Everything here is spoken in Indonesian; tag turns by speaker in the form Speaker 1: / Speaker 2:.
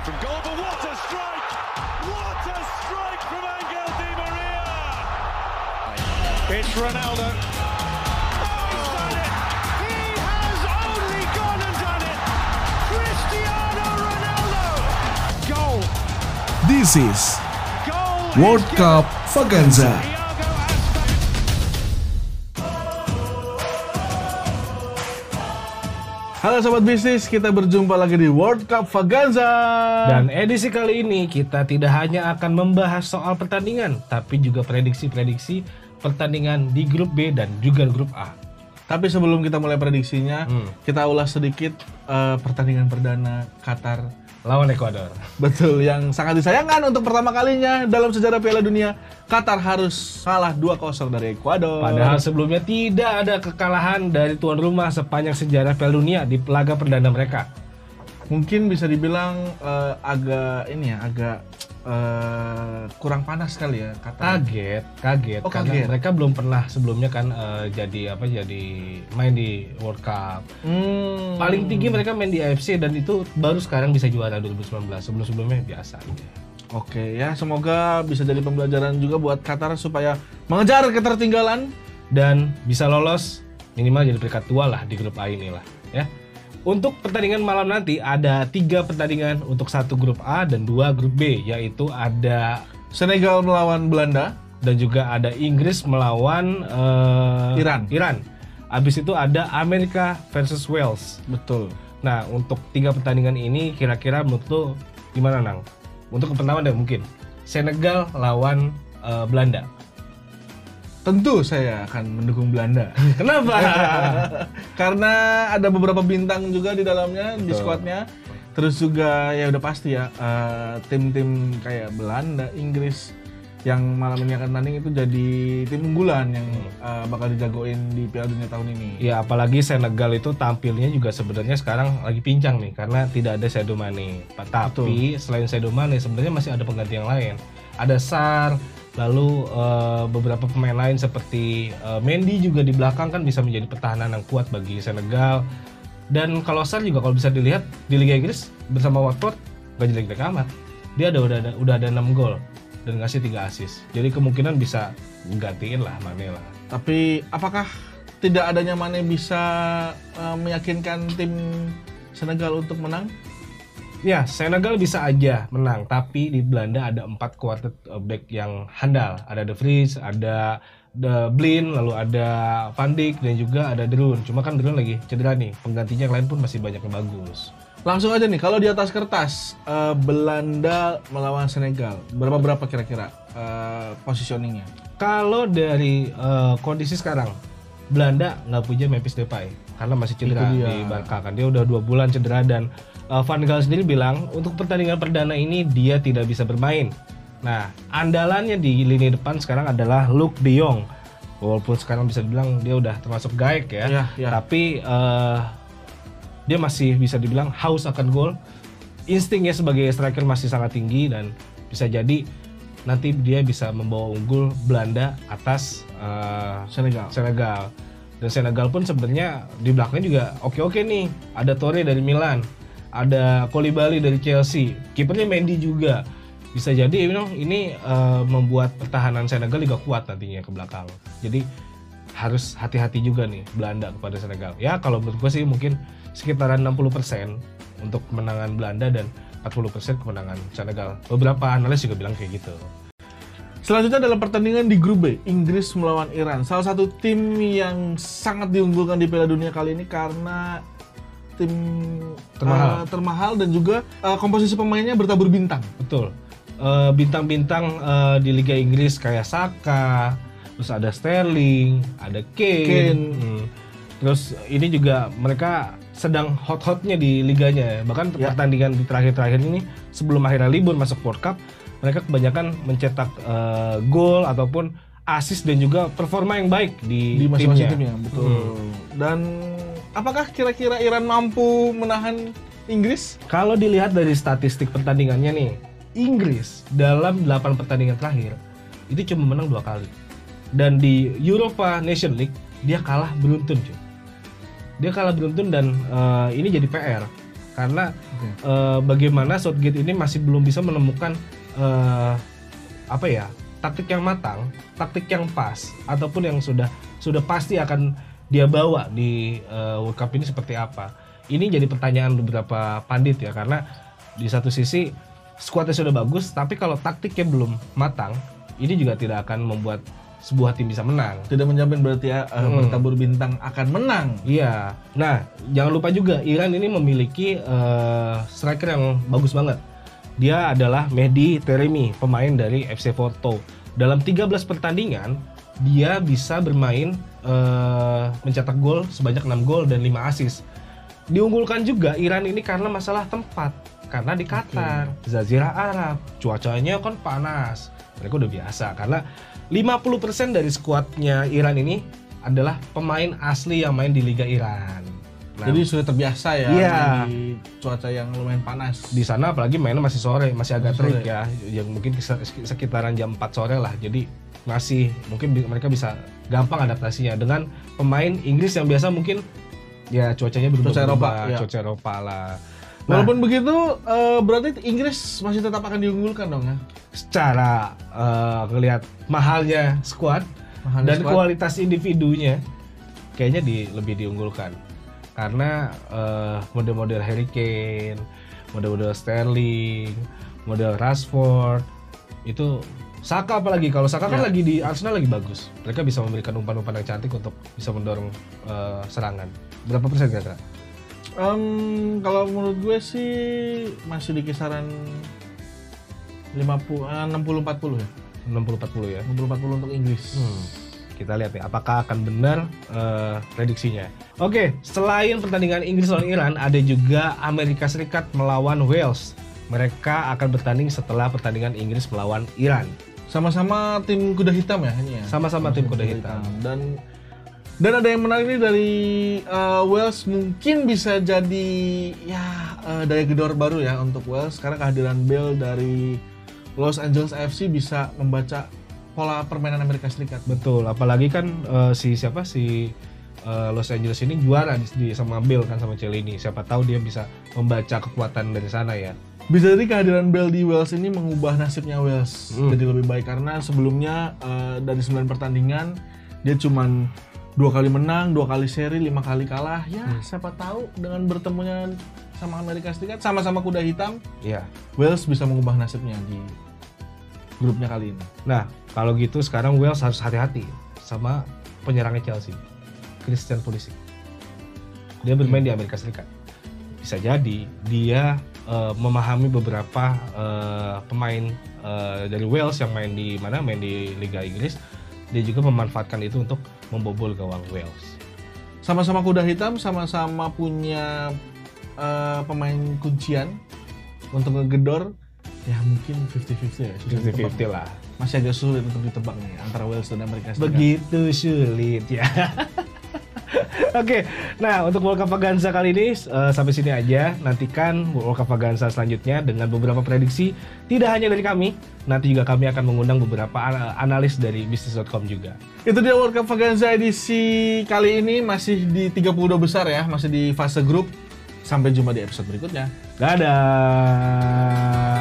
Speaker 1: away from goal, but what a strike! What a strike from Angel Di Maria! It's Ronaldo. Oh, he's done it! He has only gone and done it! Cristiano Ronaldo! Goal!
Speaker 2: This is
Speaker 1: Goal!
Speaker 2: World. Cup Vaganza. Halo sobat bisnis, kita berjumpa lagi di World Cup Vaganza.
Speaker 3: Dan edisi kali ini kita tidak hanya akan membahas soal pertandingan, tapi juga prediksi-prediksi pertandingan di grup B dan juga grup A.
Speaker 2: Tapi sebelum kita mulai prediksinya,
Speaker 3: Hmm.
Speaker 2: kita ulas sedikit eh, pertandingan perdana Qatar.
Speaker 3: Lawan Ekuador.
Speaker 2: Betul, yang sangat disayangkan untuk pertama kalinya dalam sejarah Piala Dunia, Qatar harus kalah 2-0 dari Ekuador.
Speaker 3: Padahal sebelumnya tidak ada kekalahan dari tuan rumah sepanjang sejarah Piala Dunia di laga perdana mereka.
Speaker 2: mungkin bisa dibilang eh, agak ini ya, agak eh, kurang panas kali ya Qatar.
Speaker 3: Kaget, kaget
Speaker 2: Oh,
Speaker 3: karena
Speaker 2: kaget.
Speaker 3: mereka belum pernah sebelumnya kan eh, jadi apa jadi main di World Cup.
Speaker 2: Hmm.
Speaker 3: Paling tinggi mereka main di AFC dan itu baru sekarang bisa juara 2019. Sebelum-sebelumnya biasa aja.
Speaker 2: Oke ya, semoga bisa jadi pembelajaran juga buat Qatar supaya mengejar ketertinggalan.
Speaker 3: dan bisa lolos minimal jadi peringkat dua lah di grup A ini lah ya. Untuk pertandingan malam nanti ada tiga pertandingan untuk satu grup A dan dua grup B yaitu ada
Speaker 2: Senegal melawan Belanda.
Speaker 3: dan juga ada Inggris melawan eh,
Speaker 2: Iran.
Speaker 3: Iran. Abis itu ada Amerika versus Wales.
Speaker 2: Betul.
Speaker 3: Nah untuk tiga pertandingan ini kira-kira menurut lo gimana nang? Untuk yang pertama deh mungkin Senegal lawan eh, Belanda.
Speaker 2: Tentu saya akan mendukung Belanda.
Speaker 3: Kenapa?
Speaker 2: Karena ada beberapa bintang juga di dalamnya, di
Speaker 3: Betul.
Speaker 2: skuadnya. Terus juga ya udah pasti ya eh, tim-tim kayak Belanda, Inggris yang malam ini akan tanding itu jadi tim unggulan yang eh, bakal dijagoin di Piala Dunia tahun ini.
Speaker 3: Ya apalagi Senegal itu tampilnya juga sebenarnya sekarang lagi pincang nih karena tidak ada Sadio Mane. Tapi selain Sadio Mane sebenarnya masih ada pengganti yang lain. Ada Sar, lalu eh, beberapa pemain lain seperti eh, Mendy juga di belakang kan bisa menjadi pertahanan yang kuat bagi Senegal. Dan kalau Sar juga kalau bisa dilihat di Liga Inggris bersama Watford gak jelek-jelek amat. Dia ada udah ada udah ada 6 gol dan ngasih 3 assist. Jadi kemungkinan bisa gantiin lah Mane lah.
Speaker 2: Tapi apakah tidak adanya Mane bisa eh, meyakinkan tim Senegal untuk menang?
Speaker 3: Ya, Senegal bisa aja menang, tapi di Belanda ada empat quarter back yang handal. Ada De Vries, ada The Blin, lalu ada Van Dijk dan juga ada Derun. Cuma kan Derun lagi cedera nih, penggantinya yang lain pun masih banyak yang bagus.
Speaker 2: Langsung aja nih, kalau di atas kertas eh, Belanda melawan Senegal, berapa berapa kira-kira eh, positioningnya?
Speaker 3: Kalau dari eh, kondisi sekarang, Belanda nggak punya Memphis Depay karena masih cedera di Barca kan. Dia udah dua bulan cedera dan eh, Van Gaal sendiri bilang untuk pertandingan perdana ini dia tidak bisa bermain. Nah, andalannya di lini depan sekarang adalah Luke De Jong. Walaupun sekarang bisa dibilang dia udah termasuk gaek ya,
Speaker 2: Iya, iya.
Speaker 3: tapi eh, dia masih bisa dibilang haus akan gol. Instingnya sebagai striker masih sangat tinggi dan bisa jadi nanti dia bisa membawa unggul Belanda atas eh,
Speaker 2: Senegal.
Speaker 3: Senegal. Dan Senegal pun sebenarnya di belakangnya juga oke-oke nih. Ada Torre dari Milan, ada Koulibaly dari Chelsea, kipernya Mendy juga. Bisa jadi you know, ini eh, membuat pertahanan Senegal juga kuat nantinya ke belakang. Jadi harus hati-hati juga nih Belanda kepada Senegal. Ya kalau menurut gue sih mungkin sekitaran 60% untuk kemenangan Belanda dan 40% kemenangan Senegal. Beberapa analis juga bilang kayak gitu.
Speaker 2: Selanjutnya dalam pertandingan di grup B, Inggris melawan Iran. Salah satu tim yang sangat diunggulkan di Piala Dunia kali ini karena tim
Speaker 3: Termahal.
Speaker 2: eh, termahal dan juga eh, komposisi pemainnya bertabur bintang.
Speaker 3: Betul. Eh, Bintang-bintang eh, di Liga Inggris kayak Saka, terus ada Sterling, ada Kane.
Speaker 2: Kane.
Speaker 3: Hmm. Terus ini juga mereka sedang hot-hotnya di liganya. ya. Bahkan
Speaker 2: Ya.
Speaker 3: pertandingan di terakhir-terakhir ini sebelum akhirnya libur masuk World Cup, mereka kebanyakan mencetak eh, gol ataupun assist dan juga performa yang baik di,
Speaker 2: di masing-masing
Speaker 3: timnya.
Speaker 2: timnya, betul.
Speaker 3: Hmm.
Speaker 2: Dan apakah kira-kira Iran mampu menahan Inggris?
Speaker 3: Kalau dilihat dari statistik pertandingannya nih, Inggris dalam 8 pertandingan terakhir itu cuma menang dua kali. Dan di Europa Nation League dia kalah beruntun cuy. Dia kalah beruntun dan eh, ini jadi PR karena eh, bagaimana Southgate ini masih belum bisa menemukan eh, apa ya taktik yang matang, taktik yang pas ataupun yang sudah sudah pasti akan dia bawa di eh, World Cup ini seperti apa. Ini jadi pertanyaan beberapa pandit ya karena di satu sisi skuadnya sudah bagus tapi kalau taktiknya belum matang ini juga tidak akan membuat sebuah tim bisa menang.
Speaker 2: Tidak menjamin berarti ya uh,
Speaker 3: Hmm.
Speaker 2: bertabur bintang akan menang.
Speaker 3: Iya. Nah, jangan lupa juga Iran ini memiliki eh, striker yang bagus banget. Dia adalah Mehdi Teremi, pemain dari FC Porto. Dalam 13 pertandingan, dia bisa bermain eh, mencetak gol sebanyak 6 gol dan 5 assist. Diunggulkan juga Iran ini karena masalah tempat. Karena di Qatar, Jazirah Arab, cuacanya kan panas. Mereka udah biasa karena 50% dari skuadnya Iran ini adalah pemain asli yang main di Liga Iran. Nah,
Speaker 2: Jadi sudah terbiasa ya
Speaker 3: Iya.
Speaker 2: di cuaca yang lumayan panas.
Speaker 3: di sana apalagi mainnya masih sore, masih agak terik ya, yang mungkin sekit- sekitaran jam 4 sore lah. Jadi masih mungkin mereka bisa gampang adaptasinya dengan pemain Inggris yang biasa mungkin ya cuacanya berubah
Speaker 2: Cuaca Eropa, ya.
Speaker 3: cuaca Eropa lah. Nah,
Speaker 2: Walaupun begitu, eh, berarti Inggris masih tetap akan diunggulkan dong ya.
Speaker 3: secara eh, ngelihat mahalnya skuad
Speaker 2: Mahalnya
Speaker 3: dan
Speaker 2: squad.
Speaker 3: kualitas individunya kayaknya di, lebih diunggulkan karena eh, model-model Harry Kane, model-model Sterling, model Rashford itu Saka apalagi kalau Saka kan
Speaker 2: Ya.
Speaker 3: lagi di Arsenal lagi bagus mereka bisa memberikan umpan-umpan yang cantik untuk bisa mendorong eh, serangan berapa persen kira-kira?
Speaker 2: Em, kalau menurut gue sih masih di kisaran 50 eh, 60 40 ya.
Speaker 3: 60-40 ya
Speaker 2: 60 40 untuk Inggris.
Speaker 3: Hmm, kita lihat ya apakah akan benar eh, prediksinya. Oke, selain pertandingan Inggris lawan Iran, ada juga Amerika Serikat melawan Wales. Mereka akan bertanding setelah pertandingan Inggris melawan Iran.
Speaker 2: Sama-sama tim kuda hitam ya ini ya.
Speaker 3: Sama-sama tim kuda hitam.
Speaker 2: Dan dan ada yang menarik nih dari eh, Wales mungkin bisa jadi ya eh, daya gedor baru ya untuk Wales karena kehadiran Bale dari Los Angeles FC bisa membaca pola permainan Amerika Serikat.
Speaker 3: Betul, apalagi kan eh, si siapa si Los Angeles ini juara di, di sama Bill kan sama Celini. Siapa tahu dia bisa membaca kekuatan dari sana ya.
Speaker 2: Bisa jadi kehadiran Bale di Wales ini mengubah nasibnya Wales
Speaker 3: Hmm.
Speaker 2: jadi lebih baik karena sebelumnya eh, dari 9 pertandingan dia cuman dua kali menang, dua kali seri, lima kali kalah. Ya
Speaker 3: Hmm.
Speaker 2: siapa tahu dengan bertemunya sama Amerika Serikat sama-sama kuda hitam,
Speaker 3: Iya.
Speaker 2: Wales bisa mengubah nasibnya di grupnya kali ini.
Speaker 3: Nah, kalau gitu sekarang Wales harus hati-hati sama penyerangnya Chelsea, Christian Pulisic. Dia bermain di Amerika Serikat. Bisa jadi dia eh, memahami beberapa eh, pemain eh, dari Wales yang main di mana, main di Liga Inggris. Dia juga memanfaatkan itu untuk membobol gawang Wales.
Speaker 2: Sama-sama kuda hitam, sama-sama punya eh, pemain kuncian untuk ngegedor. Ya mungkin 50-50 ya. susah ditebak.
Speaker 3: 50-50 lah.
Speaker 2: Masih agak sulit untuk ditebak nih antara Wales dan Amerika Serikat.
Speaker 3: Begitu sulit ya. Oke, nah untuk World Cup Vaganza kali ini eh, sampai sini aja. Nantikan World Cup Vaganza selanjutnya dengan beberapa prediksi tidak hanya dari kami, nanti juga kami akan mengundang beberapa ana- analis dari bisnis.com juga.
Speaker 2: Itu dia World Cup Vaganza edisi kali ini masih di 32 besar ya, masih di fase grup. Sampai jumpa di episode berikutnya.
Speaker 3: Dadah.